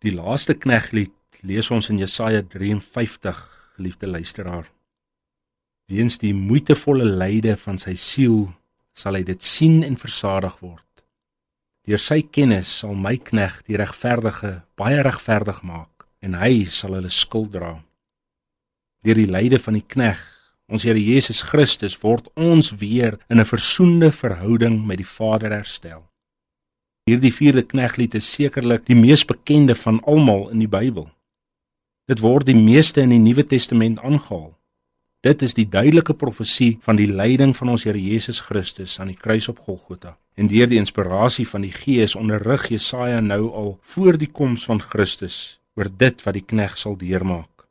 Die laaste kneglied lees ons in Jesaja 53, geliefde luisteraar. Weens die moeitevolle lyde van sy siel sal hy dit sien en versadig word. Deur sy kennis sal my knegg die regverdige baie regverdig maak en hy sal hulle skuld dra. Deur die lyde van die knegg, ons Here Jesus Christus, word ons weer in 'n versoende verhouding met die Vader herstel. Hierdie vierde kneglied is sekerlik die mees bekende van almal in die Bybel. Dit word die meeste in die Nuwe Testament aangehaal. Dit is die duidelike profesie van die lyding van ons Here Jesus Christus aan die kruis op Golgotha. En deur die inspirasie van die Gees onderrig Jesaja nou al voor die koms van Christus oor dit wat die knegg sal deurmaak.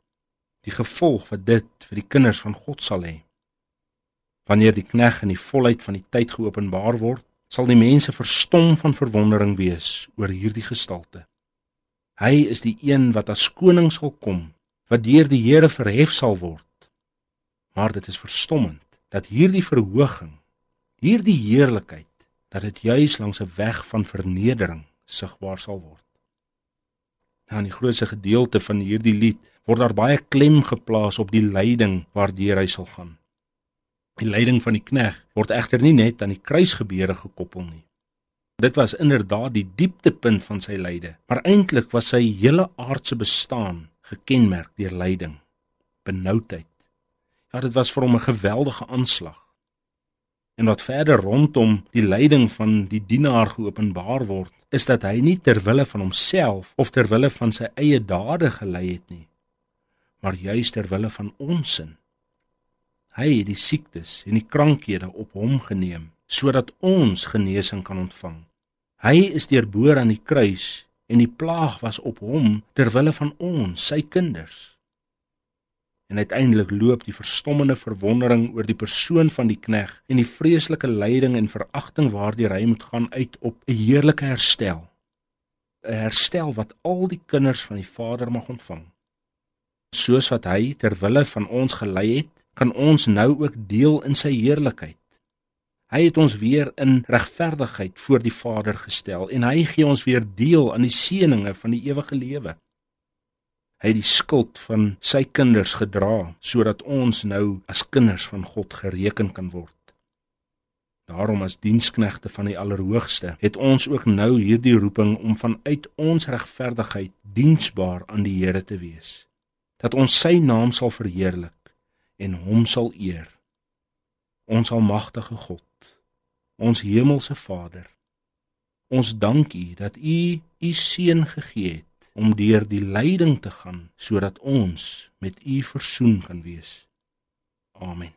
Die gevolg wat dit vir die kinders van God sal hê. Wanneer die knegg in die volheid van die tyd geopenbaar word, sal die mense verstom van verwondering wees oor hierdie gestalte. Hy is die een wat as koning sal kom, wat deur die Here verhef sal word. Maar dit is verstommend dat hierdie verhoging, hierdie heerlikheid, dat dit juis langs 'n weg van vernedering sigbaar sal word. Nou in die grootste gedeelte van hierdie lied word daar baie klem geplaas op die lyding waardeur hy sal gaan. Die lyding van die knegg word egter nie net aan die kruisgebeure gekoppel nie. Dit was inderdaad die dieptepunt van sy lyde, maar eintlik was sy hele aardse bestaan gekenmerk deur lyding, benoudheid. Ja, dit was vir hom 'n geweldige aanslag. En wat verder rondom die lyding van die dienaar geopenbaar word, is dat hy nie ter wille van homself of ter wille van sy eie dade gelei het nie, maar juis ter wille van ons sin. Hy het die siektes en die krankhede op hom geneem sodat ons genesing kan ontvang. Hy is deurboor aan die kruis en die plaag was op hom ter wille van ons, sy kinders. En uiteindelik loop die verstommende verwondering oor die persoon van die knegg en die vreeslike lyding en veragting waardeur hy moet gaan uit op 'n heerlike herstel. 'n Herstel wat al die kinders van die Vader mag ontvang. Soos wat hy ter wille van ons gelei het, kan ons nou ook deel in sy heerlikheid. Hy het ons weer in regverdigheid voor die Vader gestel en hy gee ons weer deel aan die seënings van die ewige lewe. Hy het die skuld van sy kinders gedra sodat ons nou as kinders van God gereken kan word. Daarom as diensknegte van die Allerhoogste het ons ook nou hierdie roeping om vanuit ons regverdigheid diensbaar aan die Here te wees. Dat ons sy naam sal verheerlik en hom sal eer. Ons almagtige God, ons hemelse Vader. Ons dank U dat U U seun gegee het om deur die lyding te gaan sodat ons met U versoen kan wees. Amen.